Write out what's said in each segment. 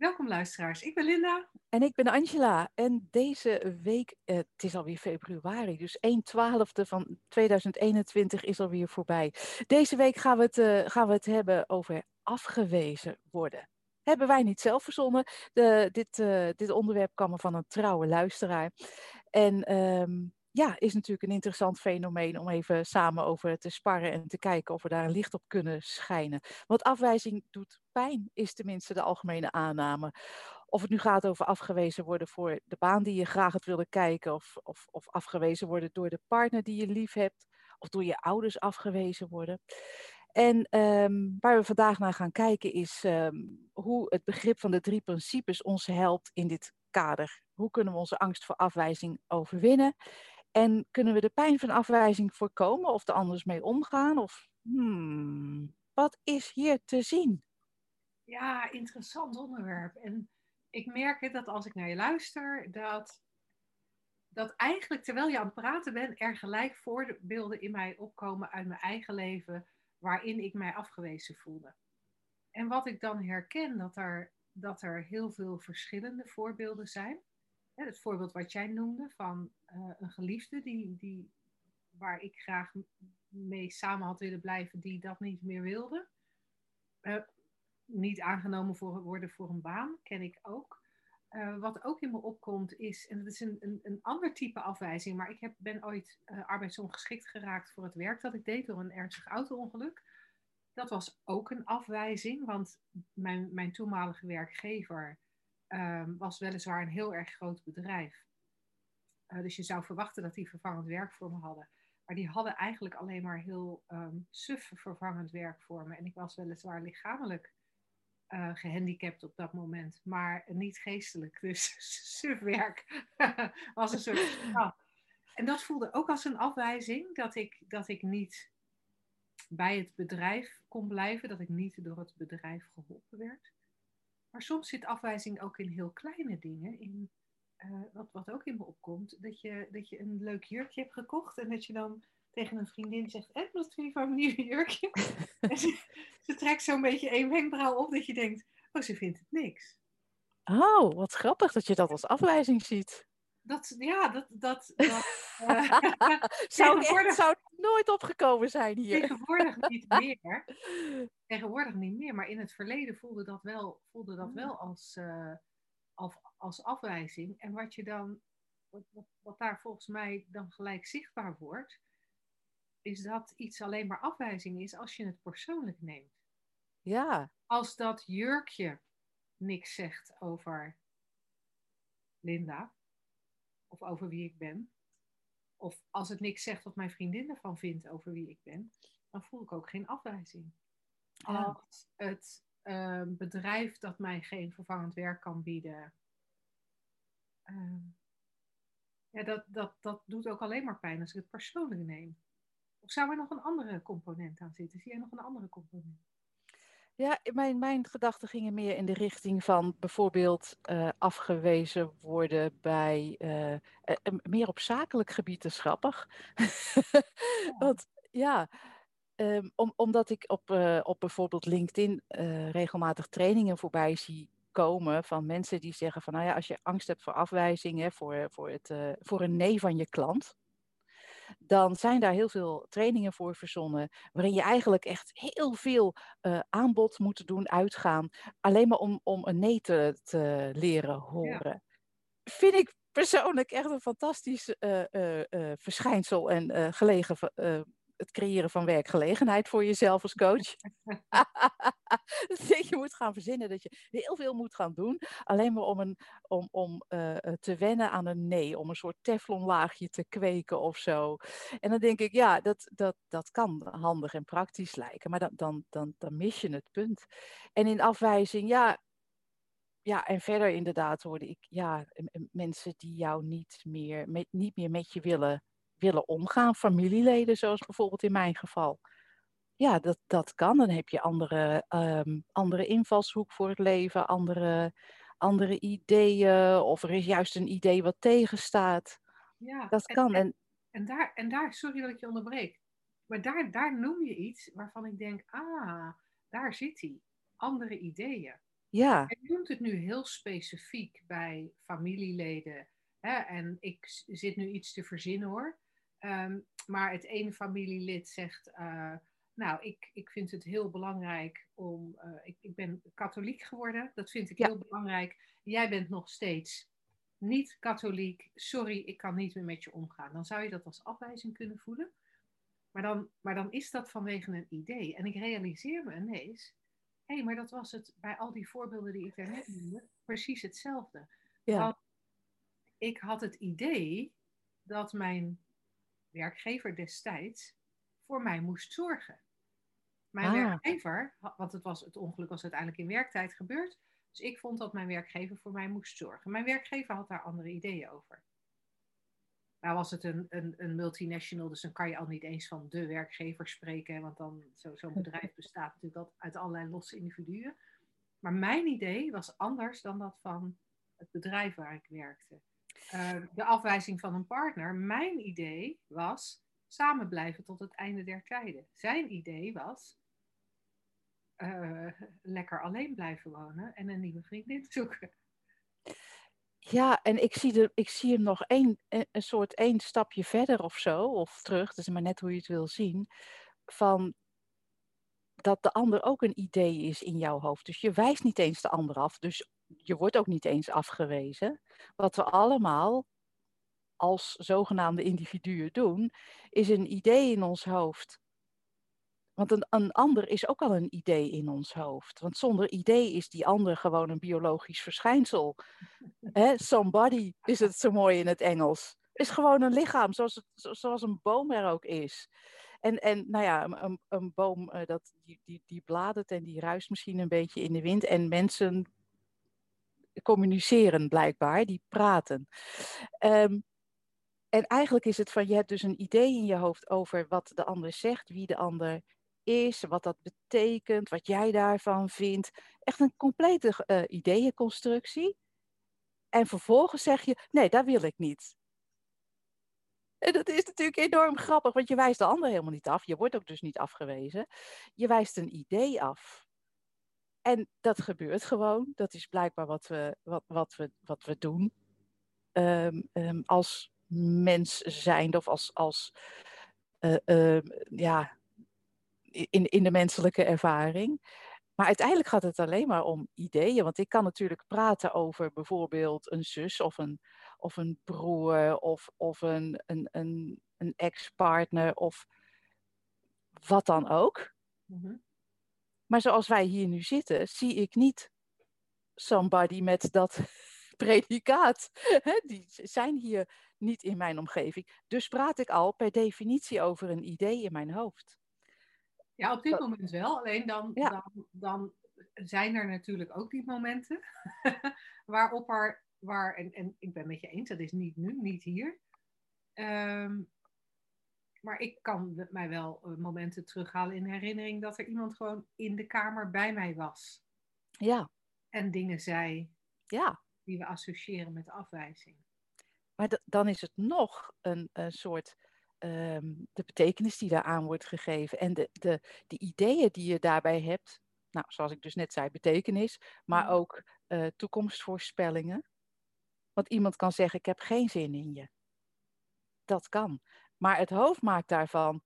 Welkom luisteraars, ik ben Linda. En ik ben Angela. En deze week, eh, het is alweer februari, dus 1 twaalfde van 2021 is alweer voorbij. Deze week gaan we het, uh, gaan we het hebben over afgewezen worden. Hebben wij niet zelf verzonnen. De, dit, uh, dit onderwerp kwam van een trouwe luisteraar. En um, ja, is natuurlijk een interessant fenomeen om even samen over te sparren en te kijken of we daar een licht op kunnen schijnen. Want afwijzing doet pijn, is tenminste de algemene aanname. Of het nu gaat over afgewezen worden voor de baan die je graag had willen kijken, of, of, of afgewezen worden door de partner die je lief hebt, of door je ouders afgewezen worden. En um, waar we vandaag naar gaan kijken is um, hoe het begrip van de drie principes ons helpt in dit kader. Hoe kunnen we onze angst voor afwijzing overwinnen? En kunnen we de pijn van afwijzing voorkomen of er anders mee omgaan? Of hmm, wat is hier te zien? Ja, interessant onderwerp. En ik merk dat als ik naar je luister, dat, dat eigenlijk terwijl je aan het praten bent, er gelijk voorbeelden in mij opkomen uit mijn eigen leven waarin ik mij afgewezen voelde. En wat ik dan herken, dat er, dat er heel veel verschillende voorbeelden zijn het voorbeeld wat jij noemde van uh, een geliefde die, die, waar ik graag mee samen had willen blijven, die dat niet meer wilde. Uh, niet aangenomen worden voor een baan, ken ik ook. Uh, wat ook in me opkomt is, en dat is een, een, een ander type afwijzing, maar ik heb, ben ooit arbeidsongeschikt geraakt voor het werk dat ik deed door een ernstig auto-ongeluk. Dat was ook een afwijzing, want mijn, mijn toenmalige werkgever um, was weliswaar een heel erg groot bedrijf. Uh, dus je zou verwachten dat die vervangend werk voor me hadden. Maar die hadden eigenlijk alleen maar heel um, suf vervangend werk voor me. En ik was weliswaar lichamelijk uh, gehandicapt op dat moment, maar niet geestelijk. Dus suf werk was een soort. En dat voelde ook als een afwijzing dat ik, dat ik niet bij het bedrijf kon blijven, dat ik niet door het bedrijf geholpen werd. Maar soms zit afwijzing ook in heel kleine dingen. In, uh, wat, wat ook in me opkomt, dat je, dat je een leuk jurkje hebt gekocht en dat je dan tegen een vriendin zegt: En wat vind je van mijn nieuwe jurkje? en ze, ze trekt zo'n beetje één wenkbrauw op dat je denkt: Oh, ze vindt het niks. Oh, wat grappig dat je dat als afwijzing ziet. Dat, ja, dat, dat, dat uh, zou, echt, zou nooit opgekomen zijn hier. Tegenwoordig niet meer. Tegenwoordig niet meer, maar in het verleden voelde dat wel, voelde dat wel als, uh, als, als afwijzing. En wat je dan, wat, wat, wat daar volgens mij dan gelijk zichtbaar wordt, is dat iets alleen maar afwijzing is als je het persoonlijk neemt. Ja. Als dat jurkje niks zegt over Linda, of over wie ik ben. Of als het niks zegt wat mijn vriendin ervan vindt over wie ik ben, dan voel ik ook geen afwijzing. Als het uh, bedrijf dat mij geen vervangend werk kan bieden, uh, ja, dat, dat, dat doet ook alleen maar pijn als ik het persoonlijk neem. Of zou er nog een andere component aan zitten? Zie jij nog een andere component? Ja, mijn, mijn gedachten gingen meer in de richting van bijvoorbeeld uh, afgewezen worden bij uh, uh, meer op zakelijk gebied is grappig. Ja. Want ja, um, om, omdat ik op, op bijvoorbeeld LinkedIn regelmatig trainingen voorbij zie komen van mensen die zeggen van nou ja, als je angst hebt voor afwijzing, hè, voor, voor, het, voor een nee van je klant, dan zijn daar heel veel trainingen voor verzonnen, waarin je eigenlijk echt heel veel uh, aanbod moet doen, uitgaan, alleen maar om, om een nee te, te leren horen. Ja. Vind ik persoonlijk echt een fantastisch uh, uh, verschijnsel en gelegen het creëren van werkgelegenheid voor jezelf als coach. dat je moet gaan verzinnen, dat je heel veel moet gaan doen, alleen maar om, een, om, om uh, te wennen aan een nee, om een soort teflonlaagje te kweken of zo. En dan denk ik, ja, dat, dat, dat kan handig en praktisch lijken, maar dan, dan, dan, dan mis je het punt. En in afwijzing, ja, ja, en verder inderdaad hoorde ik, ja, mensen die jou niet meer met, niet meer met je willen willen omgaan, familieleden zoals bijvoorbeeld in mijn geval. ja, dat, dat kan. Dan heb je andere, um, andere invalshoek voor het leven, andere, andere ideeën, of er is juist een idee wat tegenstaat. Ja, dat kan. En, en, daar, en daar, sorry dat ik je onderbreek, maar daar, daar noem je iets waarvan ik denk, ah, daar zit hij. Andere ideeën. Ja. Je noemt het nu heel specifiek bij familieleden. Hè, en ik zit nu iets te verzinnen hoor. Ehm, maar het ene familielid zegt, uh, nou, ik, ik vind het heel belangrijk om, uh, ik, ik ben katholiek geworden, dat vind ik heel belangrijk. Jij bent nog steeds niet katholiek, sorry, ik kan niet meer met je omgaan. Dan zou je dat als afwijzing kunnen voelen. Maar dan, maar dan is dat vanwege een idee. En ik realiseer me ineens, hé, hey, maar dat was het bij al die voorbeelden die ik daarnet noemde, precies hetzelfde. Ja. Want ik had het idee dat mijn werkgever destijds voor mij moest zorgen. Mijn ah. werkgever, want het, was, het ongeluk was uiteindelijk in werktijd gebeurd, dus ik vond dat mijn werkgever voor mij moest zorgen. Mijn werkgever had daar andere ideeën over. Nou was het een, een, een multinational, dus dan kan je al niet eens van de werkgever spreken, want dan zo'n zo bedrijf bestaat natuurlijk uit allerlei losse individuen. Maar mijn idee was anders dan dat van het bedrijf waar ik werkte. Uh, de afwijzing van een partner, mijn idee was samen blijven tot het einde der tijden. Zijn idee was uh, lekker alleen blijven wonen en een nieuwe vriendin zoeken. Ja, en ik zie, ik zie hem nog één, een soort één stapje verder of zo, of terug, dat is maar net hoe je het wil zien, van dat de ander ook een idee is in jouw hoofd. Dus je wijst niet eens de ander af, dus je wordt ook niet eens afgewezen. Wat we allemaal als zogenaamde individuen doen, is een idee in ons hoofd. Want een, een ander is ook al een idee in ons hoofd. Want zonder idee is die ander gewoon een biologisch verschijnsel. He, somebody is het zo mooi in het Engels. Is gewoon een lichaam, zoals, zoals een boom er ook is. En, en nou ja, een, een boom uh, dat, die, die, die bladert en die ruist misschien een beetje in de wind. En mensen communiceren blijkbaar, die praten. Um, en eigenlijk is het van, je hebt dus een idee in je hoofd over wat de ander zegt, wie de ander is, wat dat betekent, wat jij daarvan vindt. Echt een complete uh, ideeënconstructie. En vervolgens zeg je, nee, dat wil ik niet. En dat is natuurlijk enorm grappig, want je wijst de ander helemaal niet af. Je wordt ook dus niet afgewezen. Je wijst een idee af. En dat gebeurt gewoon. Dat is blijkbaar wat we, wat, wat we, wat we doen. Um, um, als mens zijnde of als, als uh, ja, in, in de menselijke ervaring. Maar uiteindelijk gaat het alleen maar om ideeën. Want ik kan natuurlijk praten over bijvoorbeeld een zus of een, of een broer of, of een, een, een, een ex-partner of wat dan ook. Mhm. Maar zoals wij hier nu zitten, zie ik niet somebody met dat predicaat. Die zijn hier niet in mijn omgeving. Dus praat ik al per definitie over een idee in mijn hoofd. Ja, op dit moment wel. Alleen dan, dan, dan zijn er natuurlijk ook die momenten waarop er, waar, en, en ik ben met je eens, dat is niet nu, niet hier. Um, maar ik kan mij wel uh, momenten terughalen in herinnering dat er iemand gewoon in de kamer bij mij was. Ja. En dingen zei. Ja. Die we associëren met afwijzing. Maar dan is het nog een, een soort um, de betekenis die daaraan wordt gegeven en de, de, de ideeën die je daarbij hebt. Nou, zoals ik dus net zei, betekenis, maar mhm. ook uh, toekomstvoorspellingen. Want iemand kan zeggen: Ik heb geen zin in je. Dat kan. Maar het hoofd maakt daarvan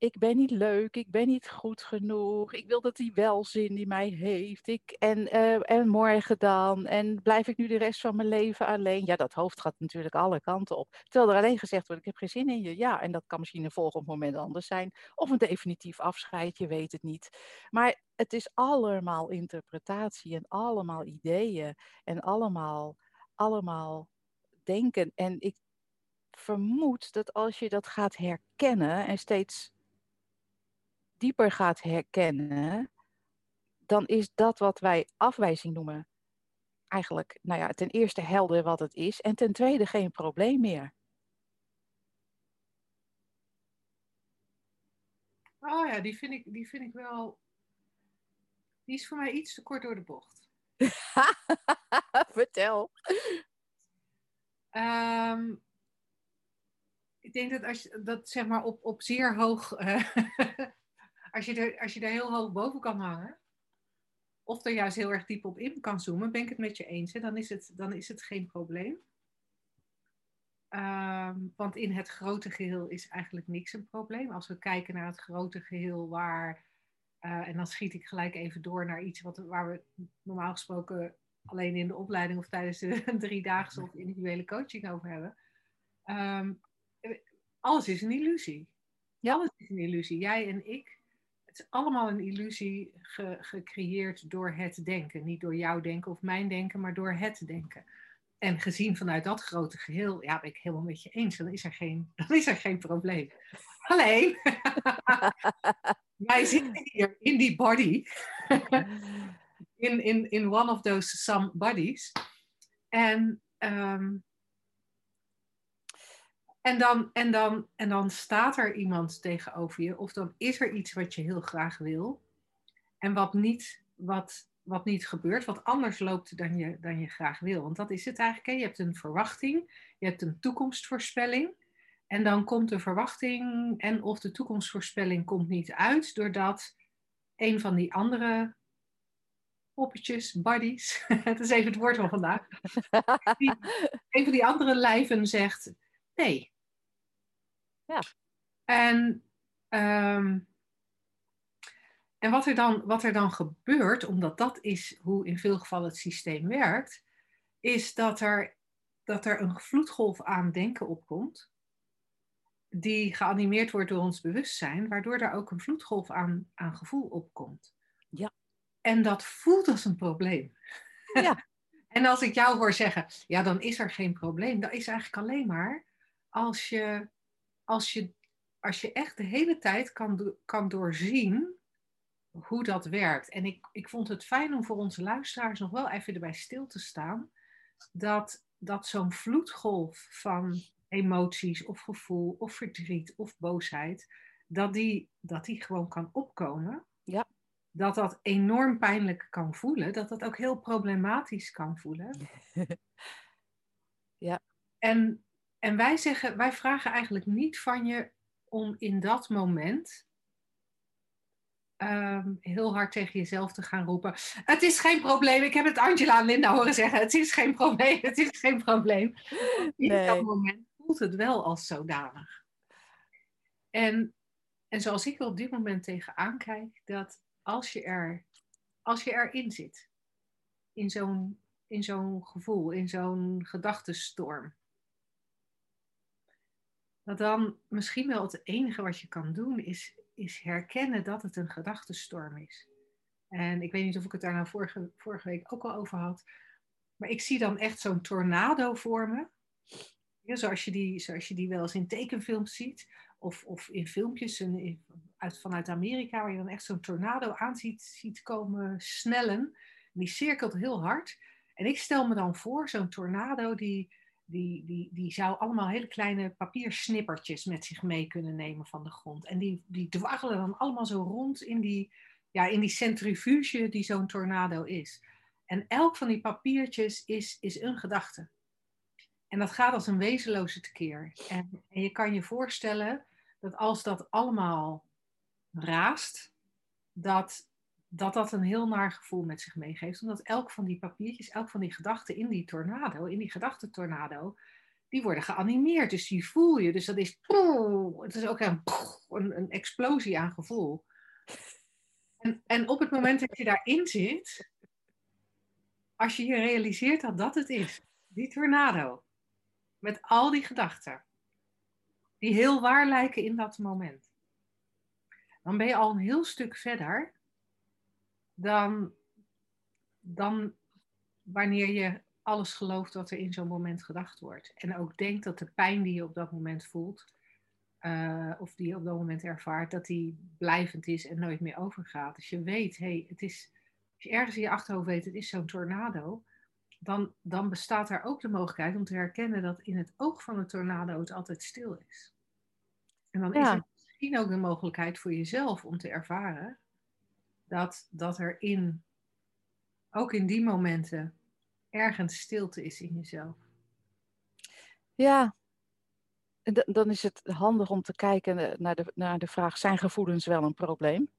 ik ben niet leuk, ik ben niet goed genoeg, ik wil dat hij wel zin in mij heeft. Ik, en, uh, en morgen dan, en blijf ik nu de rest van mijn leven alleen? Ja, dat hoofd gaat natuurlijk alle kanten op. Terwijl er alleen gezegd wordt, ik heb geen zin in je. Ja, en dat kan misschien een volgend moment anders zijn. Of een definitief afscheid, je weet het niet. Maar het is allemaal interpretatie en allemaal ideeën en allemaal, allemaal denken. En ik vermoed dat als je dat gaat herkennen en steeds dieper gaat herkennen, dan is dat wat wij afwijzing noemen eigenlijk, nou ja, ten eerste helder wat het is en ten tweede geen probleem meer. Oh ja, die vind ik, die vind ik wel. Die is voor mij iets te kort door de bocht. Vertel. Ehm, ik denk dat als je dat zeg maar op, op zeer hoog. eh, als, je er, als je er heel hoog boven kan hangen. Of er juist heel erg diep op in kan zoomen, ben ik het met je eens. Hè? Dan, is het, dan is het geen probleem. Ehm, want in het grote geheel is eigenlijk niks een probleem. Als we kijken naar het grote geheel waar. eh, en dan schiet ik gelijk even door naar iets wat, waar we normaal gesproken alleen in de opleiding of tijdens de driedaagse of individuele coaching over hebben. Ehm, alles is een illusie. Ja. Alles is een illusie. Jij en ik. Het is allemaal een illusie ge- gecreëerd door het denken. Niet door jouw denken of mijn denken, maar door het denken. En gezien vanuit dat grote geheel, ja, ben ik helemaal met je eens. Dan is er geen, dan is er geen probleem. Alleen, wij zitten hier in die body. in, in, in one of those some bodies. En, ehm, en, dan, en, dan, en dan staat er iemand tegenover je, of dan is er iets wat je heel graag wil, en wat niet, wat, wat niet gebeurt, wat anders loopt dan je, dan je graag wil. Want dat is het eigenlijk. Hè? Je hebt een verwachting, je hebt een toekomstvoorspelling. En dan komt de verwachting en of de toekomstvoorspelling komt niet uit, doordat een van die andere poppetjes, buddies, dat is even het woord van vandaag, die, een van die andere lijven zegt nee. Ja. En, ehm, en wat, er dan, wat er dan gebeurt, omdat dat is hoe in veel gevallen het systeem werkt, is dat er, dat er een vloedgolf aan denken opkomt, die geanimeerd wordt door ons bewustzijn, waardoor er ook een vloedgolf aan, aan gevoel opkomt. Ja. En dat voelt als een probleem. Ja. en als ik jou hoor zeggen, ja, dan is er geen probleem. Dat is eigenlijk alleen maar als je, als je, als je echt de hele tijd kan, kan doorzien hoe dat werkt. En ik, ik vond het fijn om voor onze luisteraars nog wel even erbij stil te staan. Dat, dat zo'n vloedgolf van emoties of gevoel of verdriet of boosheid, dat die, dat die gewoon kan opkomen. Ja. Dat dat enorm pijnlijk kan voelen. Dat dat ook heel problematisch kan voelen. Ja. En, en wij zeggen, wij vragen eigenlijk niet van je om in dat moment ehm, heel hard tegen jezelf te gaan roepen. Het is geen probleem. Ik heb het Angela en Linda horen zeggen. Het is geen probleem. Het is geen probleem. In dat moment voelt het wel als zodanig. En, en zoals ik er op dit moment tegenaan kijk, dat als je, er, als je erin zit, in zo'n, in zo'n gevoel, in zo'n gedachtenstorm, dat dan misschien wel het enige wat je kan doen is, is herkennen dat het een gedachtenstorm is. En ik weet niet of ik het daar nou vorige, vorige week ook al over had, maar ik zie dan echt zo'n tornado voor me. Ja, zoals, je die, zoals je die wel eens in tekenfilms ziet. Of, of in filmpjes uit, vanuit Amerika, waar je dan echt zo'n tornado aan ziet, komen snellen. En die cirkelt heel hard. En ik stel me dan voor, zo'n tornado, die, die, die, die zou allemaal hele kleine papiersnippertjes met zich mee kunnen nemen van de grond. En die, die dwarrelen dan allemaal zo rond in die, ja, in die centrifuge die zo'n tornado is. En elk van die papiertjes is, is een gedachte. En dat gaat als een wezenloze tekeer. En, en je kan je voorstellen dat als dat allemaal raast, dat, dat dat een heel naar gevoel met zich meegeeft. Omdat elk van die papiertjes, elk van die gedachten in die tornado, in die gedachtentornado, die worden geanimeerd. Dus die voel je. Dus dat is, het is ook een, een, explosie aan gevoel. En, en op het moment dat je daarin zit, als je je realiseert dat dat het is, die tornado, met al die gedachten, die heel waar lijken in dat moment, dan ben je al een heel stuk verder dan, dan wanneer je alles gelooft wat er in zo'n moment gedacht wordt. En ook denkt dat de pijn die je op dat moment voelt, eh, of die je op dat moment ervaart, dat die blijvend is en nooit meer overgaat. Als je weet, hey, het is, als je ergens in je achterhoofd weet, het is zo'n tornado, dan, dan bestaat er ook de mogelijkheid om te herkennen dat in het oog van een tornado het altijd stil is. En dan is er misschien ook de mogelijkheid voor jezelf om te ervaren dat, dat er in, ook in die momenten, ergens stilte is in jezelf. Ja, dan is het handig om te kijken naar de, naar de vraag: zijn gevoelens wel een probleem?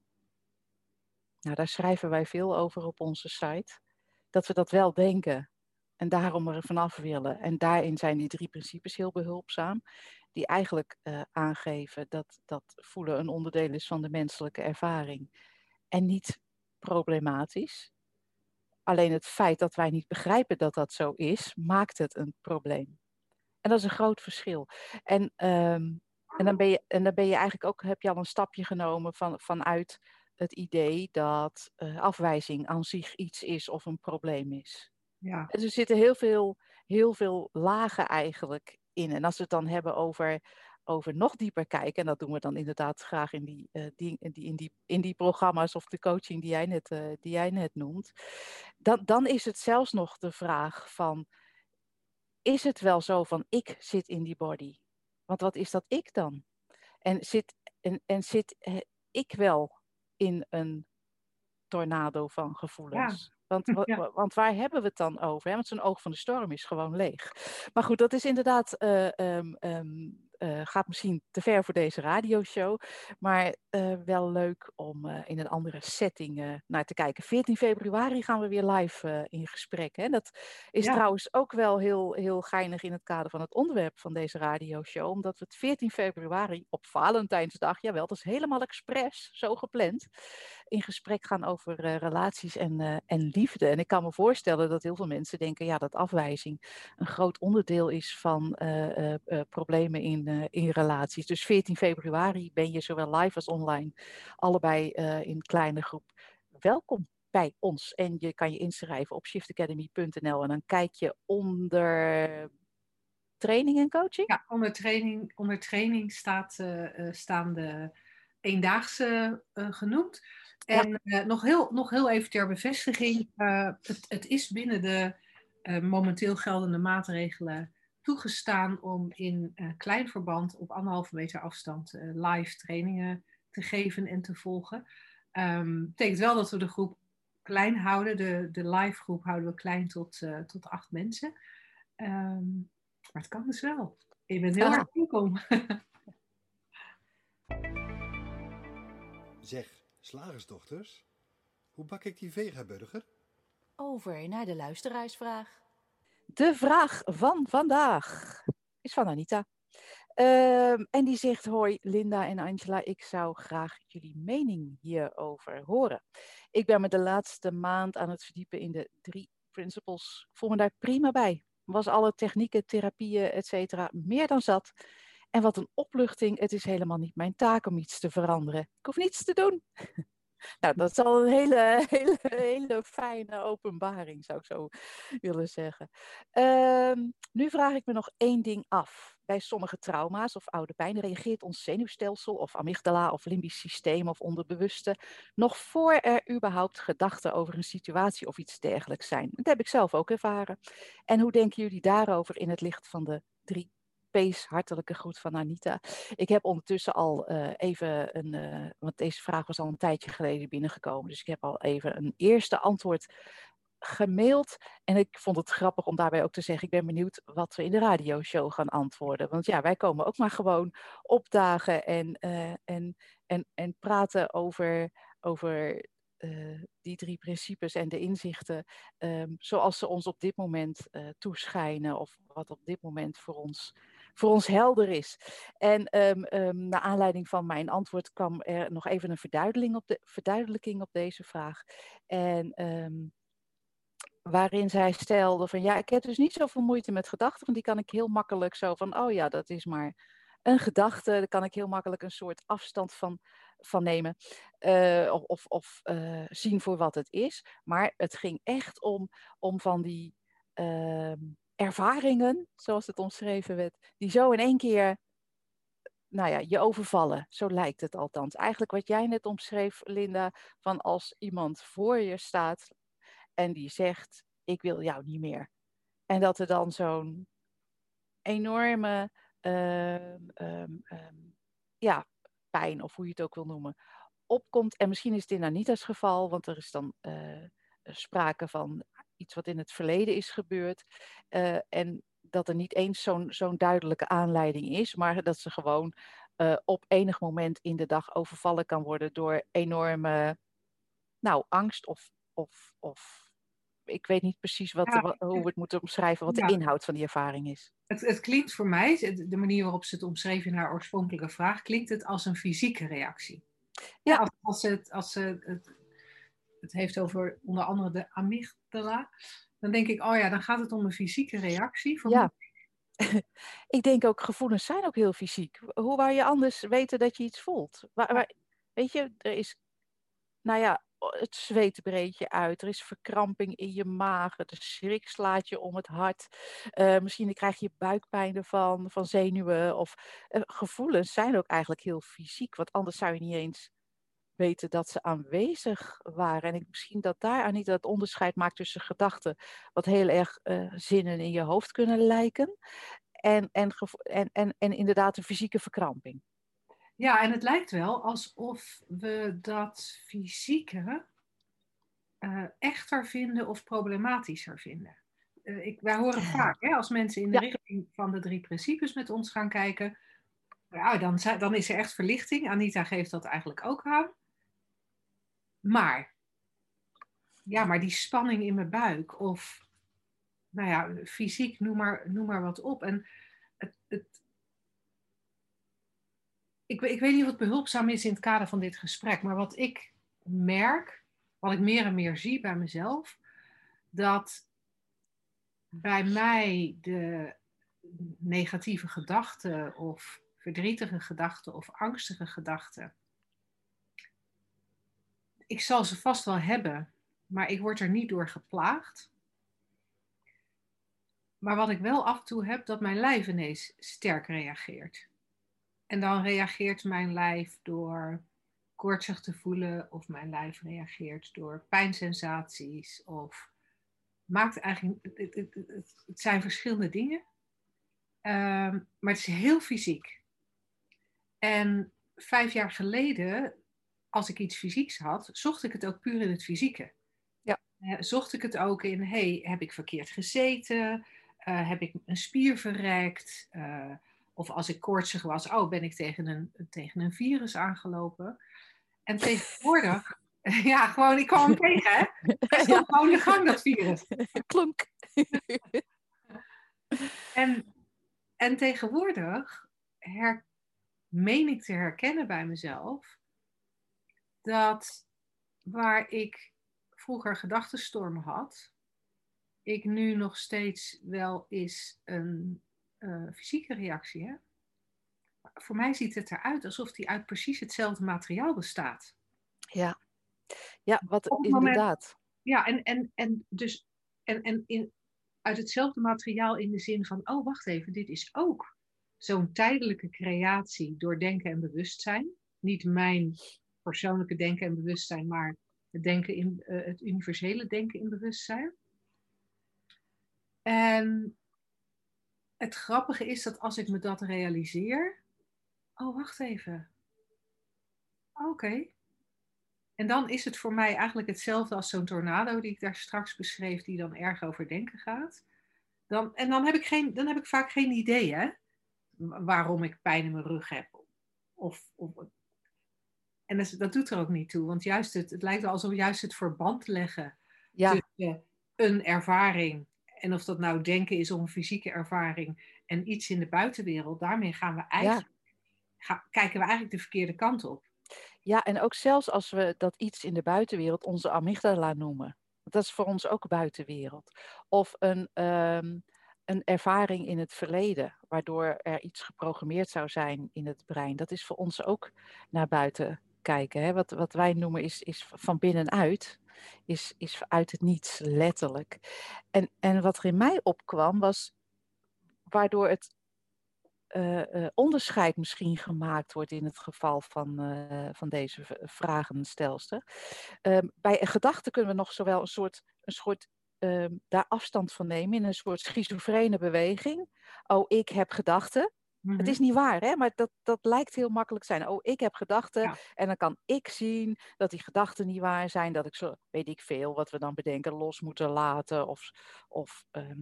Nou, daar schrijven wij veel over op onze site. Dat we dat wel denken en daarom er vanaf willen. En daarin zijn die drie principes heel behulpzaam, die eigenlijk uh, aangeven dat, dat voelen een onderdeel is van de menselijke ervaring en niet problematisch. Alleen het feit dat wij niet begrijpen dat dat zo is, maakt het een probleem. En dat is een groot verschil. En, um, en, dan, ben je, en dan ben je eigenlijk ook, heb je al een stapje genomen van, vanuit het idee dat uh, afwijzing aan zich iets is of een probleem is. Ja. Dus er zitten heel veel, heel veel lagen eigenlijk in. En als we het dan hebben over, over nog dieper kijken, en dat doen we dan inderdaad graag in die, uh, die, die, in die, in die programma's of de coaching die jij net, uh, die jij net noemt, dan, dan is het zelfs nog de vraag van, is het wel zo van ik zit in die body? Want wat is dat ik dan? En zit, en, en zit ik wel in een tornado van gevoelens? Want, want, waar hebben we het dan over? Hè? Want zo'n oog van de storm is gewoon leeg. Maar goed, dat is inderdaad uh, um, um, uh, gaat misschien te ver voor deze radioshow. Maar uh, wel leuk om uh, in een andere setting naar te kijken. 14 februari gaan we weer live in gesprek. Hè? Dat is ja. trouwens ook wel heel, heel geinig in het kader van het onderwerp van deze radioshow. Omdat we het 14 februari op Valentijnsdag, jawel, dat is helemaal expres, zo gepland, in gesprek gaan over relaties en, en liefde. En ik kan me voorstellen dat heel veel mensen denken ja, dat afwijzing een groot onderdeel is van problemen in in relaties. Dus 14 februari ben je zowel live als online, allebei in kleine groep. Welkom bij ons. En je kan je inschrijven op shiftacademy.nl en dan kijk je onder training en coaching? Ja, onder training, onder training staat, staan de eendaagse genoemd. En ja. nog, heel, nog heel even ter bevestiging, het, het is binnen de momenteel geldende maatregelen toegestaan om in uh, klein verband op anderhalve meter afstand uh, live trainingen te geven en te volgen. Um, betekent wel dat we de groep klein houden. De, de live groep houden we klein tot, uh, tot acht mensen. Um, maar het kan dus wel. Je bent heel ja. erg welkom. zeg, slagersdochters, hoe bak ik die vegaburger? Over naar de luisteraarsvraag. De vraag van vandaag is van Anita. Uh, en die zegt: Hoi Linda en Angela, ik zou graag jullie mening hierover horen. Ik ben me de laatste maand aan het verdiepen in de drie principles. Ik voel me daar prima bij. Was alle technieken, therapieën, et cetera, meer dan zat. En wat een opluchting, het is helemaal niet mijn taak om iets te veranderen. Ik hoef niets te doen. Nou, dat is al een hele, hele, hele fijne openbaring, zou ik zo willen zeggen. Um, nu vraag ik me nog één ding af. Bij sommige trauma's of oude pijn reageert ons zenuwstelsel of amygdala of limbisch systeem of onderbewuste nog voor er überhaupt gedachten over een situatie of iets dergelijks zijn. Dat heb ik zelf ook ervaren. En hoe denken jullie daarover in het licht van de drie Pees, hartelijke groet van Anita. Ik heb ondertussen al uh, even een, uh, want deze vraag was al een tijdje geleden binnengekomen, dus ik heb al even een eerste antwoord gemaild. En ik vond het grappig om daarbij ook te zeggen, ik ben benieuwd wat we in de radioshow gaan antwoorden. Want ja, wij komen ook maar gewoon opdagen en, uh, en, en, en praten over, over die drie principes en de inzichten um, zoals ze ons op dit moment toeschijnen of wat op dit moment voor ons voor ons helder is. En um, naar aanleiding van mijn antwoord kwam er nog even een verduidelijking op, de, verduidelijking op deze vraag. En um, waarin zij stelde van ja, ik heb dus niet zoveel moeite met gedachten, want die kan ik heel makkelijk zo van, oh ja, dat is maar een gedachte, daar kan ik heel makkelijk een soort afstand van, van nemen uh, of, of uh, zien voor wat het is. Maar het ging echt om, om van die ervaringen, zoals het omschreven werd, die zo in één keer, nou ja, je overvallen. Zo lijkt het althans. Eigenlijk wat jij net omschreef, Linda, van als iemand voor je staat en die zegt, ik wil jou niet meer. En dat er dan zo'n enorme, uh, um, um, ja, pijn of hoe je het ook wil noemen, opkomt. En misschien is het in Anita's geval, want er is dan uh, sprake van iets wat in het verleden is gebeurd. Uh, en dat er niet eens zo'n zo'n duidelijke aanleiding is, maar dat ze gewoon uh, op enig moment in de dag overvallen kan worden door enorme nou, angst of, of, of ik weet niet precies wat, ja, hoe we het moeten omschrijven, wat ja. de inhoud van die ervaring is. Het, het, klinkt voor mij, de manier waarop ze het omschreef in haar oorspronkelijke vraag, klinkt het als een fysieke reactie. Ja. Als, als, het, als ze het, het heeft over onder andere de amygdala, dan denk ik, oh ja, dan gaat het om een fysieke reactie. Voor ja. ik denk ook, gevoelens zijn ook heel fysiek. Hoe waar je anders weten dat je iets voelt? Waar, waar, weet je, er is, nou ja, het zweet breekt je uit. Er is verkramping in je maag. De schrik slaat je om het hart. Uh, misschien krijg je buikpijn ervan, van zenuwen. Of uh, gevoelens zijn ook eigenlijk heel fysiek. Want anders zou je niet eens weten dat ze aanwezig waren. En ik, misschien dat daar niet het onderscheid maakt tussen gedachten, wat heel erg uh, zinnen in je hoofd kunnen lijken, en, en, en, en, en inderdaad een fysieke verkramping. Ja, en het lijkt wel alsof we dat fysieke uh, echter vinden of problematischer vinden. Uh, ik, wij horen vaak, hè, als mensen in de ja. richting van de drie principes met ons gaan kijken, ja, dan, dan is er echt verlichting. Anita geeft dat eigenlijk ook aan. Maar, ja, maar die spanning in mijn buik of, nou ja, fysiek, noem maar, noem maar wat op. En het, het, ik, ik weet niet wat behulpzaam is in het kader van dit gesprek, maar wat ik merk, wat ik meer en meer zie bij mezelf, dat bij mij de negatieve gedachten of verdrietige gedachten of angstige gedachten ik zal ze vast wel hebben, maar ik word er niet door geplaagd. Maar wat ik wel af en toe heb, dat mijn lijf ineens sterk reageert. En dan reageert mijn lijf door koortsig te voelen, of mijn lijf reageert door pijnsensaties, of maakt eigenlijk, het, het, zijn verschillende dingen, um, maar het is heel fysiek. En vijf jaar geleden als ik iets fysieks had, zocht ik het ook puur in het fysieke. Ja. Uh, zocht ik het ook in, hey, heb ik verkeerd gezeten? Uh, heb ik een spier verrekt? Uh, of als ik koortsig was, oh, ben ik tegen een, tegen een virus aangelopen? En tegenwoordig, ja, gewoon, ik kwam hem tegen, hè? Het ja. gewoon de gang, dat virus. Klonk. en, en tegenwoordig her, meen ik te herkennen bij mezelf dat waar ik vroeger gedachtenstormen had, ik nu nog steeds wel eens een uh, fysieke reactie heb. Voor mij ziet het eruit alsof die uit precies hetzelfde materiaal bestaat. Ja, ja wat inderdaad. Ja, en, en, en dus en, en in, uit hetzelfde materiaal in de zin van, oh wacht even, dit is ook zo'n tijdelijke creatie door denken en bewustzijn. Niet mijn persoonlijke denken en bewustzijn, maar het, denken in, uh, het universele denken in bewustzijn. En het grappige is dat als ik me dat realiseer, oh wacht even. Oké. En dan is het voor mij eigenlijk hetzelfde als zo'n tornado die ik daar straks beschreef, die dan erg over denken gaat. Dan, en dan heb, ik geen, dan heb ik vaak geen idee hè, waarom ik pijn in mijn rug heb. Of, of en dat, dat, doet er ook niet toe, want juist het, het lijkt alsof juist het verband leggen ja. tussen een ervaring, en of dat nou denken is een fysieke ervaring, en iets in de buitenwereld, daarmee gaan we eigenlijk, ja. kijken we eigenlijk de verkeerde kant op. Ja, en ook zelfs als we dat iets in de buitenwereld onze amygdala noemen. Dat is voor ons ook buitenwereld. Of een, um, een ervaring in het verleden, waardoor er iets geprogrammeerd zou zijn in het brein. Dat is voor ons ook naar buiten kijken. Hè? Wat, wat wij noemen is, is van binnenuit, is, is uit het niets, letterlijk. En, en wat er in mij opkwam was, waardoor het uh, uh, onderscheid misschien gemaakt wordt in het geval van, uh, van deze vragenstelster. Ehm, bij een gedachte kunnen we nog zowel een soort, een soort ehm, daar afstand van nemen in een soort schizofrene beweging. Oh, ik heb gedachten. Mhm. Het is niet waar, hè? maar dat, dat lijkt heel makkelijk te zijn. Oh, ik heb gedachten Ja. en dan kan ik zien dat die gedachten niet waar zijn. Dat ik zo, weet ik veel, wat we dan bedenken, los moeten laten. Of, of, ehm,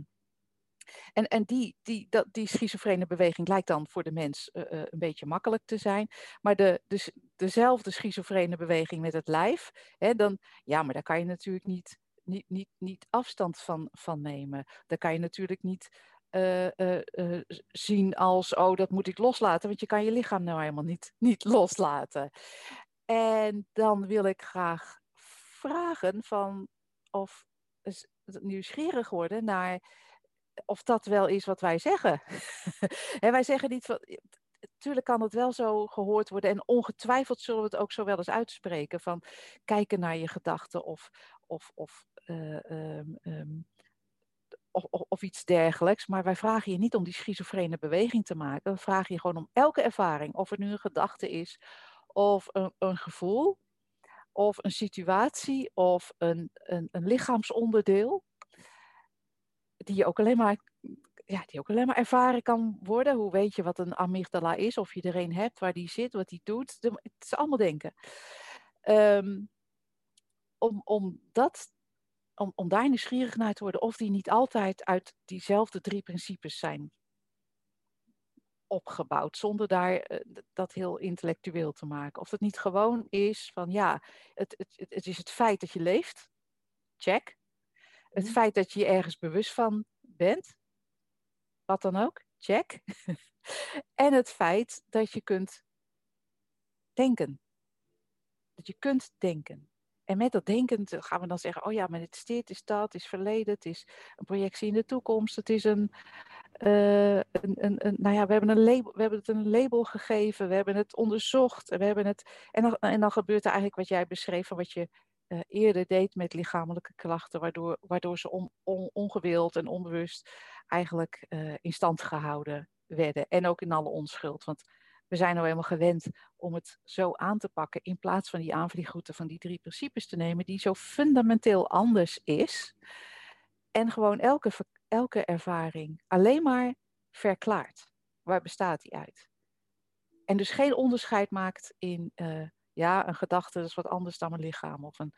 en en die, die, dat, die schizofrene beweging lijkt dan voor de mens eh, eh, een beetje makkelijk te zijn. Maar de, de, s- dezelfde schizofrene beweging met het lijf, hè, dan, ja, maar daar kan je natuurlijk niet, niet, niet, niet afstand van, van nemen. Daar kan je natuurlijk niet eh, eh, eh, zien als, oh, dat moet ik loslaten, want je kan je lichaam nou helemaal niet, niet loslaten. En dan wil ik graag vragen van of nieuwsgierig worden naar of dat wel is wat wij zeggen. en wij zeggen niet van. Tuurlijk kan het wel zo gehoord worden en ongetwijfeld zullen we het ook zo wel eens uitspreken van kijken naar je gedachten of, of, of, eh, ehm, ehm, of, of, iets dergelijks. Maar wij vragen je niet om die schizofrene beweging te maken. We vragen je gewoon om elke ervaring, of het nu een gedachte is of een, een gevoel of een situatie of een, een, een lichaamsonderdeel, die je ook alleen maar, ja, die ook alleen maar ervaren kan worden. Hoe weet je wat een amygdala is, of je er een hebt, waar die zit, wat die doet. Het is allemaal denken. Ehm, om, om, dat, om, om daar nieuwsgierig naar te worden, of die niet altijd uit diezelfde drie principes zijn opgebouwd, zonder daar eh, dat heel intellectueel te maken. Of het niet gewoon is van ja, het, het, het- het is het feit dat je leeft, check. Het Mhm. feit dat je je ergens bewust van bent, wat dan ook, check. en het feit dat je kunt denken. Dat je kunt denken. En met dat denken te- gaan we dan zeggen, oh ja, maar het is dit, het is dat, het is verleden, het is een projectie in de toekomst, het is een, eh, een, een, een nou ja, we hebben, een label, we hebben het een label gegeven, we hebben het onderzocht, en we hebben het, en dan, en dan gebeurt er eigenlijk wat jij beschreef, wat je eh, eerder deed met lichamelijke klachten, waardoor, waardoor ze on, on- ongewild en onbewust eigenlijk eh, in stand gehouden werden. En ook in alle onschuld, want we zijn nou helemaal gewend om het zo aan te pakken, in plaats van die aanvliegroute van die drie principes te nemen, die zo fundamenteel anders is. En gewoon elke, elke ervaring alleen maar verklaart. Waar bestaat die uit? En dus geen onderscheid maakt in, eh, ja, een gedachte is wat anders dan een lichaam. Of een,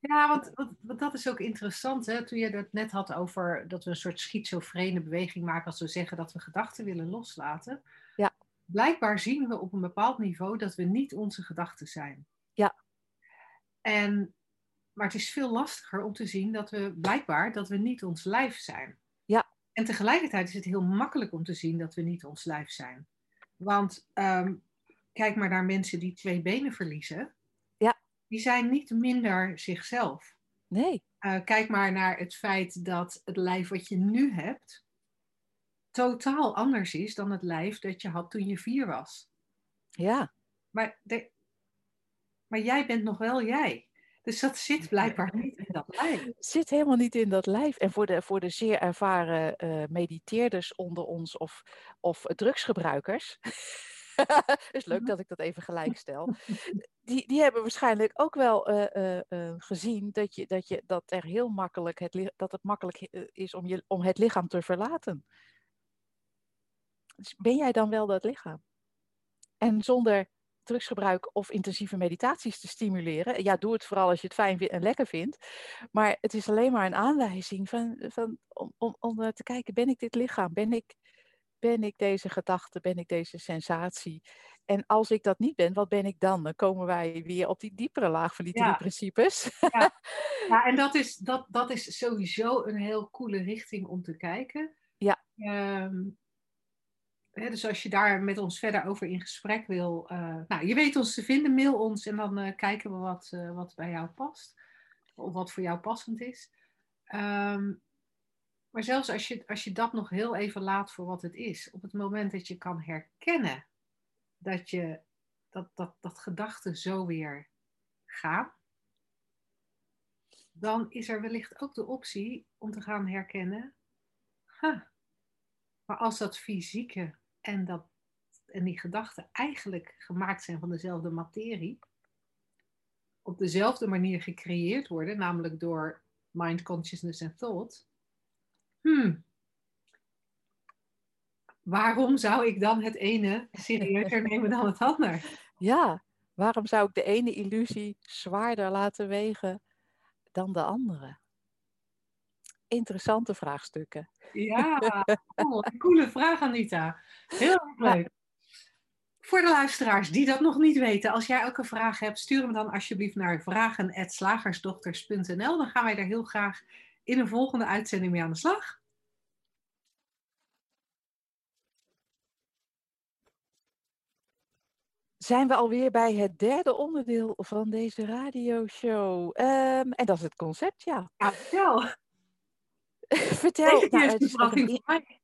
Ja, want, want, want dat is ook interessant. Hè? Toen je het net had over dat we een soort schizofrene beweging maken als we zeggen dat we gedachten willen loslaten. Blijkbaar zien we op een bepaald niveau dat we niet onze gedachten zijn. Ja. En, maar het is veel lastiger om te zien dat we blijkbaar dat we niet ons lijf zijn. Ja. En tegelijkertijd is het heel makkelijk om te zien dat we niet ons lijf zijn. Want ehm, kijk maar naar mensen die twee benen verliezen. Ja. Die zijn niet minder zichzelf. nee, Uh, kijk maar naar het feit dat het lijf wat je nu hebt totaal anders is dan het lijf dat je had toen je vier was. ja, Maar, de, maar jij bent nog wel jij. Dus dat zit blijkbaar niet in dat lijf. het zit helemaal niet in dat lijf. En voor de, voor de zeer ervaren eh, mediteerders onder ons of, of drugsgebruikers. is leuk dat ik dat even gelijk stel. Die, die hebben waarschijnlijk ook wel eh, eh, gezien dat, je, dat, je, dat, er heel makkelijk het, dat het makkelijk is om, je, om het lichaam te verlaten. Dus ben jij dan wel dat lichaam? En zonder drugsgebruik of intensieve meditaties te stimuleren. Ja, doe het vooral als je het fijn en lekker vindt. Maar het is alleen maar een aanwijzing van, van, om, om, om eh, te kijken, ben ik dit lichaam? Ben ik, ben ik deze gedachte? Ben ik deze sensatie? En als ik dat niet ben, wat ben ik dan? Dan komen wij weer op die diepere laag van die drie Ja. principes. Ja, en dat is, dat, dat is sowieso een heel coole richting om te kijken. Ja. Ehm, dus als je daar met ons verder over in gesprek wil, eh, nou, je weet ons te vinden, mail ons en dan eh, kijken we wat, eh, wat bij jou past. Of wat voor jou passend is. Ehm, maar zelfs als je, als je dat nog heel even laat voor wat het is, op het moment dat je kan herkennen dat, je, dat, dat, dat gedachten zo weer gaan, dan is er wellicht ook de optie om te gaan herkennen, huh, maar als dat fysieke en, dat, en die gedachten eigenlijk gemaakt zijn van dezelfde materie, op dezelfde manier gecreëerd worden, namelijk door mind, consciousness en thought, hmm, waarom zou ik dan het ene serieuzer nemen dan het ander? Ja, waarom zou ik de ene illusie zwaarder laten wegen dan de andere? Interessante vraagstukken. Ja, oh, coole vraag, Anita. Heel erg leuk. Voor de luisteraars die dat nog niet weten, als jij ook een vraag hebt, stuur hem dan alsjeblieft naar vragen.slagersdochters.nl. Dan gaan wij daar heel graag in een volgende uitzending mee aan de slag. Zijn we alweer bij het derde onderdeel van deze radioshow. Um, en dat is het concept, ja. Ja, vertel. vertel. Deze Nou, het, is ook een, verrassing voor mij.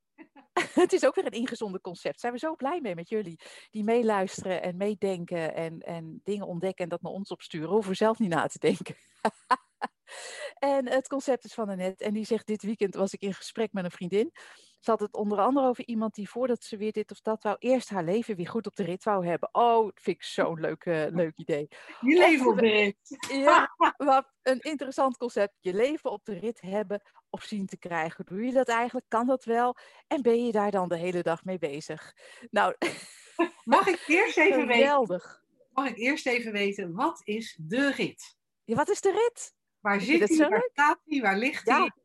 het is ook weer een ingezonden concept. Zijn we zo blij mee met jullie die meeluisteren en meedenken en, en dingen ontdekken en dat naar ons opsturen. Hoeven we zelf niet na te denken. en het concept is van Annette en die zegt dit weekend was ik in gesprek met een vriendin. Ze had het onder andere over iemand die voordat ze weer dit of dat wou, eerst haar leven weer goed op de rit wou hebben. Oh, dat vind ik zo'n leuk, eh, leuk idee. Je leven op de rit. Ja, wat een interessant concept. Je leven op de rit hebben of zien te krijgen. Doe je dat eigenlijk? Kan dat wel? En ben je daar dan de hele dag mee bezig? Nou, Mag ik eerst even weten, geweldig. mag ik eerst even weten, wat is de rit? Ja, wat is de rit? Waar zit zo Waar staat die? Waar ligt die? Ja,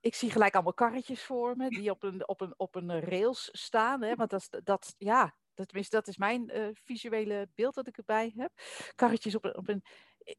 ik zie gelijk allemaal karretjes voor me die op een, op een, op een rails staan. Hè? Want dat, is- dat, ja, dat, tenminste, dat is mijn eh, visuele beeld dat ik erbij heb. Karretjes op een, op een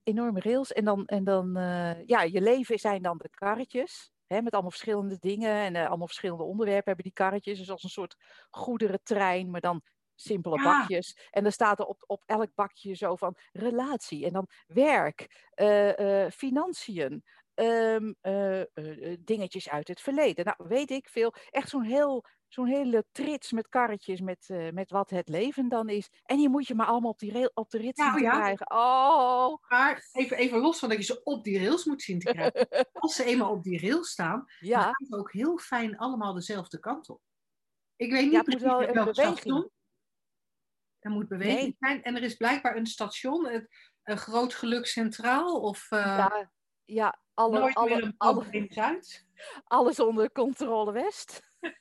enorme rails. En dan, en dan eh, ja, je leven zijn dan de karretjes. Hè, met allemaal verschillende dingen en eh, allemaal verschillende onderwerpen hebben die karretjes. Dus als een soort goederentrein, maar dan simpele Ja. bakjes. En dan staat er op, op elk bakje zo van relatie en dan werk, eh, eh, financiën, ehm, eh, eh, eh, dingetjes uit het verleden. Nou, weet ik veel. Echt zo'n heel, zo'n hele trits met karretjes met, met wat het leven dan is. En die moet je maar allemaal op, die rail, op de rit zien Nou te ja. krijgen. Oh, Maar even, even los van dat je ze op die rails moet zien te krijgen. Als ze eenmaal op die rails staan, dan gaan ze ook heel fijn allemaal dezelfde kant op. Ik weet niet Ja, precies wel station. Er moet beweging Nee. zijn. En er is blijkbaar een station, een groot geluk centraal of ja, ja alle, nooit alle, meer een alle, probleem Zuid. alles onder controle West.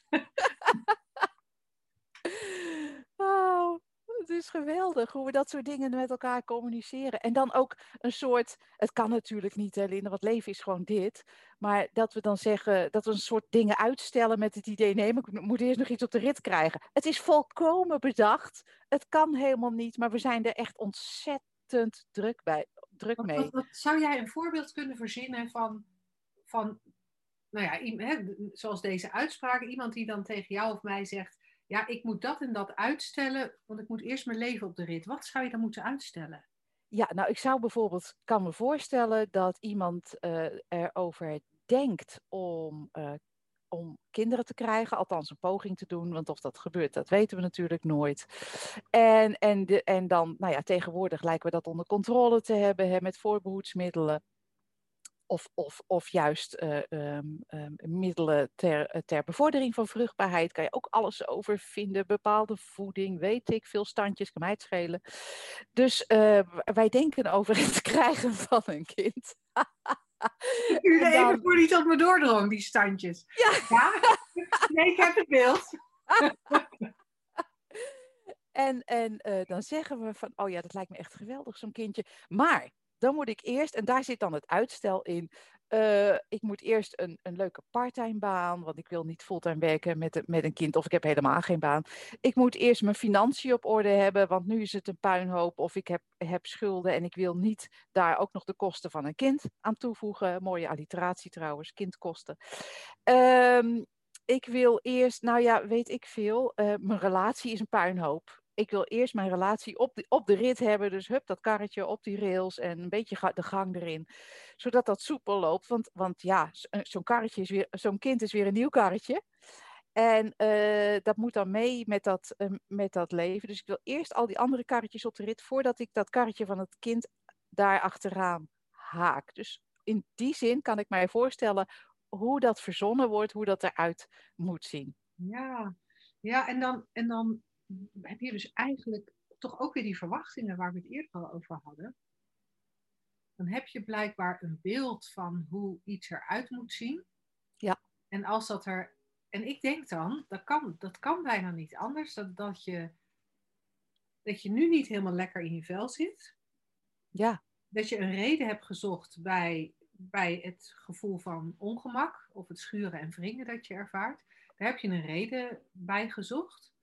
oh, het is geweldig hoe we dat soort dingen met elkaar communiceren. En dan ook een soort, het kan natuurlijk niet, hè, Linda, want leven is gewoon dit. Maar dat we dan zeggen, dat we een soort dingen uitstellen met het idee, nee, ik moet eerst nog iets op de rit krijgen. Het is volkomen bedacht. Het kan helemaal niet, maar we zijn er echt ontzettend druk, bij, druk mee. wat, wat- zou jij een voorbeeld kunnen verzinnen van, van nou ja, hè, zoals deze uitspraak, iemand die dan tegen jou of mij zegt, ja, ik moet dat en dat uitstellen, want ik moet eerst mijn leven op de rit. Wat zou je dan moeten uitstellen? Ja, nou, ik zou bijvoorbeeld, kan me voorstellen dat iemand eh, erover denkt om, eh, om kinderen te krijgen, althans een poging te doen, want of dat gebeurt, dat weten we natuurlijk nooit. En, en, de, en dan, nou ja, tegenwoordig lijken we dat onder controle te hebben hè, met voorbehoedsmiddelen. Of, of, of juist eh, ehm, ehm, middelen ter, ter bevordering van vruchtbaarheid. Kan je ook alles over vinden. Bepaalde voeding, weet ik, veel standjes, kan mij het schelen. Dus eh, wij denken over het krijgen van een kind. En even voor die tot me doordroom, die standjes. Ja. Nee, ik heb het beeld. En, en eh, dan zeggen we van, oh ja, dat lijkt me echt geweldig, zo'n kindje. Maar dan moet ik eerst, en daar zit dan het uitstel in, eh, ik moet eerst een, een leuke parttime baan, want ik wil niet fulltime werken met, met een kind, of ik heb helemaal geen baan. Ik moet eerst mijn financiën op orde hebben, want nu is het een puinhoop, of ik heb, heb schulden en ik wil niet daar ook nog de kosten van een kind aan toevoegen. Mooie alliteratie trouwens, kindkosten. Ehm, ik wil eerst, nou ja, weet ik veel, eh, mijn relatie is een puinhoop. Ik wil eerst mijn relatie op de, op de rit hebben. Dus hup, dat karretje op die rails en een beetje de gang erin. Zodat dat soepel loopt. Want, want ja, eh, zo'n karretje is weer, zo'n kind is weer een nieuw karretje. En eh, dat moet dan mee met dat, eh, met dat leven. Dus ik wil eerst al die andere karretjes op de rit voordat ik dat karretje van het kind daar achteraan haak. Dus in die zin kan ik mij voorstellen hoe dat verzonnen wordt, hoe dat eruit moet zien. Ja, ja en, dan, en dan heb je dus eigenlijk toch ook weer die verwachtingen waar we het eerder al over hadden. Dan heb je blijkbaar een beeld van hoe iets eruit moet zien. Ja. En als dat er en ik denk dan, dat kan, dat kan bijna niet anders, dat, dat, je, dat je nu niet helemaal lekker in je vel zit. Ja. Dat je een reden hebt gezocht bij, bij het gevoel van ongemak of het schuren en wringen dat je ervaart. Daar heb je een reden bij gezocht.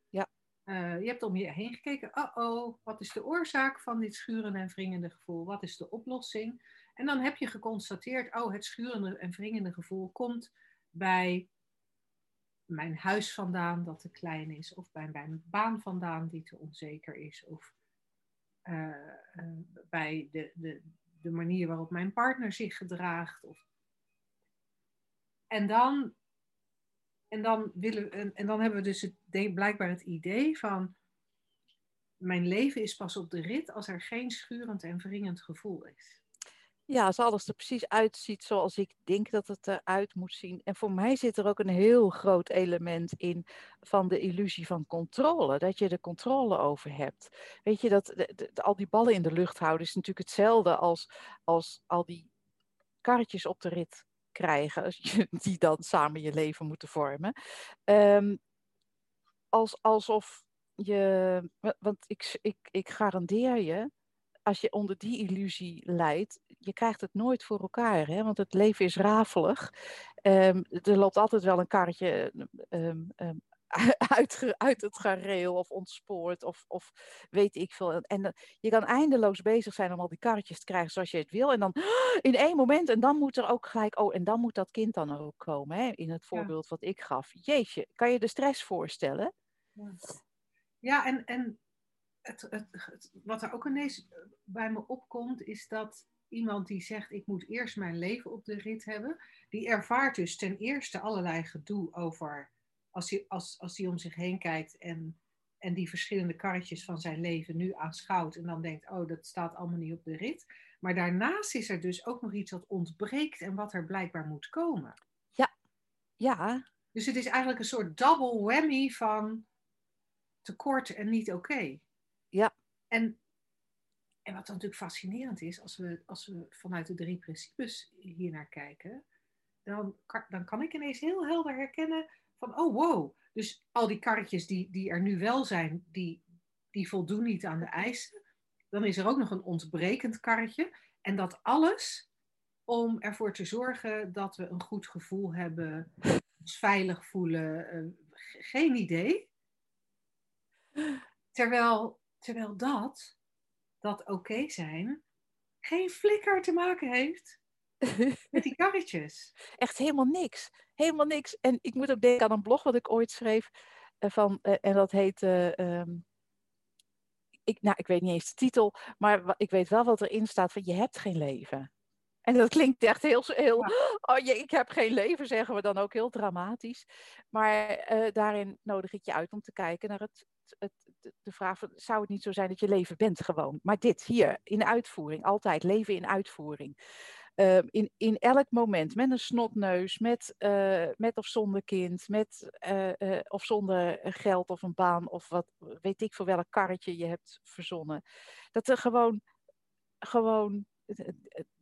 Eh, je hebt om je heen gekeken. Oh oh, wat is de oorzaak van dit schurende en wringende gevoel? Wat is de oplossing? En dan heb je geconstateerd, oh, het schurende en wringende gevoel komt bij mijn huis vandaan dat te klein is, of bij mijn baan vandaan die te onzeker is, of uh, uh, bij de, de, de manier waarop mijn partner zich gedraagt. Of... En, dan, en, dan willen, en, en dan hebben we dus het, blijkbaar het idee van mijn leven is pas op de rit als er geen schurend en wringend gevoel is. Ja, als alles er precies uitziet zoals ik denk dat het eruit moet zien. En voor mij zit er ook een heel groot element in van de illusie van controle. Dat je er controle over hebt. Weet je, dat al die ballen in de lucht houden is natuurlijk hetzelfde als, als al die karretjes op de rit krijgen. Die dan samen je leven moeten vormen. Um, als, alsof je, want ik, ik, ik garandeer je als je onder die illusie leidt, je krijgt het nooit voor elkaar. Hè? Want het leven is rafelig. Um, er loopt altijd wel een karretje um, uit, uit, het gareel of ontspoord of, of weet ik veel. En uh, je kan eindeloos bezig zijn om al die karretjes te krijgen zoals je het wil. En dan in één moment, en dan moet er ook gelijk, oh, en dan moet dat kind dan ook komen. Hè? In het voorbeeld ja. wat ik gaf. Jeetje, kan je de stress voorstellen? Ja, ja en, en het, het, het, wat er ook ineens bij me opkomt, is dat iemand die zegt: Ik moet eerst mijn leven op de rit hebben, die ervaart dus ten eerste allerlei gedoe over. Als hij, als, als hij om zich heen kijkt en, en die verschillende karretjes van zijn leven nu aanschouwt en dan denkt: Oh, dat staat allemaal niet op de rit. Maar daarnaast is er dus ook nog iets wat ontbreekt en wat er blijkbaar moet komen. Ja, ja. Dus het is eigenlijk een soort double whammy van tekort en niet oké. Okay. Ja. En, en wat dan natuurlijk fascinerend is, als we, als we vanuit de drie principes hier naar kijken, dan, dan kan ik ineens heel helder herkennen van, oh wow, dus al die karretjes die, die er nu wel zijn, die, die voldoen niet aan de eisen. Dan is er ook nog een ontbrekend karretje. En dat alles om ervoor te zorgen dat we een goed gevoel hebben, ons veilig voelen. Uh, geen idee. Terwijl Terwijl dat, dat oké okay zijn, geen flikker te maken heeft met die karretjes. Echt helemaal niks. Helemaal niks. En ik moet ook denken aan een blog wat ik ooit schreef. Uh, van, uh, en dat heet. Um, ik, nou, ik weet niet eens de titel, maar ik weet wel wat erin staat: van je hebt geen leven. En dat klinkt echt heel, heel oh je, ik heb geen leven, zeggen we dan ook heel dramatisch. Maar daarin nodig ik je uit om te kijken naar het, het, de vraag: van, zou het niet zo zijn dat je leven bent gewoon? Maar dit hier, in uitvoering, altijd leven in uitvoering. Uh, in, in elk moment, met een snotneus, met, uh, met of zonder kind, met uh, of zonder geld of een baan of wat weet ik voor welk karretje je hebt verzonnen. Dat er gewoon, gewoon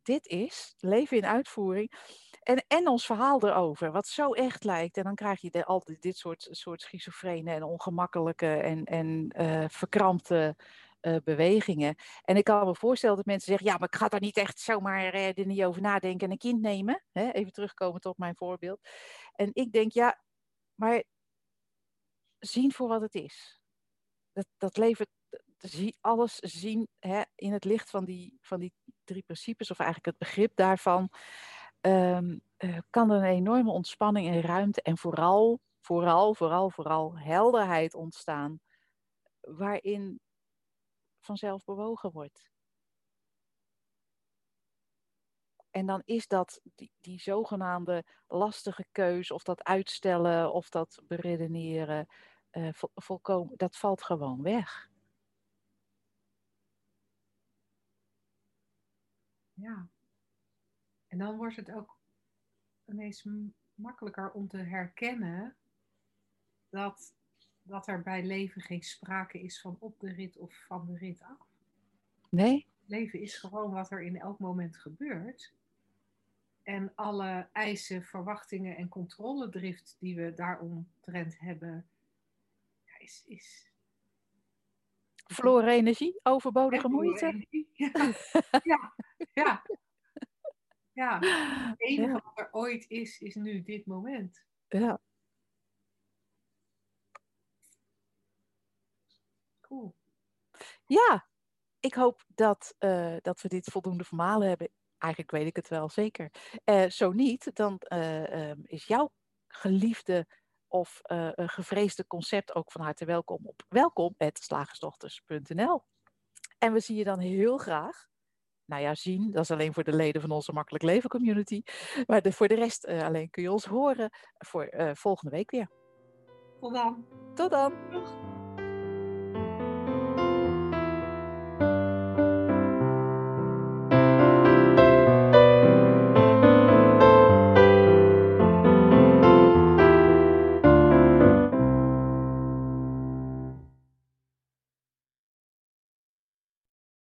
dit is, leven in uitvoering. En, en ons verhaal erover, wat zo echt lijkt. En dan krijg je de, altijd dit soort, soort schizofrene en ongemakkelijke en, en verkrampte uh, bewegingen. En ik kan me voorstellen dat mensen zeggen, ja, maar ik ga daar niet echt zomaar uh, niet over nadenken en een kind nemen. Hè? Even terugkomen tot mijn voorbeeld. En ik denk, ja, maar zien voor wat het is. Dat, dat levert alles zien hè, in het licht van die, van die drie principes, of eigenlijk het begrip daarvan um, uh, kan er een enorme ontspanning en ruimte en vooral, vooral, vooral, vooral helderheid ontstaan, waarin vanzelf bewogen wordt. En dan is dat die, zogenaamde lastige keus, of dat uitstellen, of dat beredeneren, vol, volkomen, dat valt gewoon weg. Ja. En dan wordt het ook ineens makkelijker om te herkennen dat, dat er bij leven geen sprake is van op de rit of van de rit af. Nee. Leven is gewoon wat er in elk moment gebeurt. En alle eisen, verwachtingen en controledrift die we daaromtrent hebben, ja, is, is Verloren energie, overbodige moeite. Ja, ja, ja. ja. Het enige wat er ooit is, is nu dit moment. Ja. Cool. Ja, ik hoop dat, eh, dat we dit voldoende vermalen hebben. Eigenlijk weet ik het wel zeker. Eh, zo niet, dan eh, ehm, is jouw geliefde of gevreesde concept ook van harte welkom op welkom.slagersdochters.nl. En we zien je dan heel graag. Nou ja, zien, dat is alleen voor de leden van onze Makkelijk Leven community. Maar de, voor de rest alleen kun je ons horen voor volgende week weer. Tot dan. Tot dan! Doeg.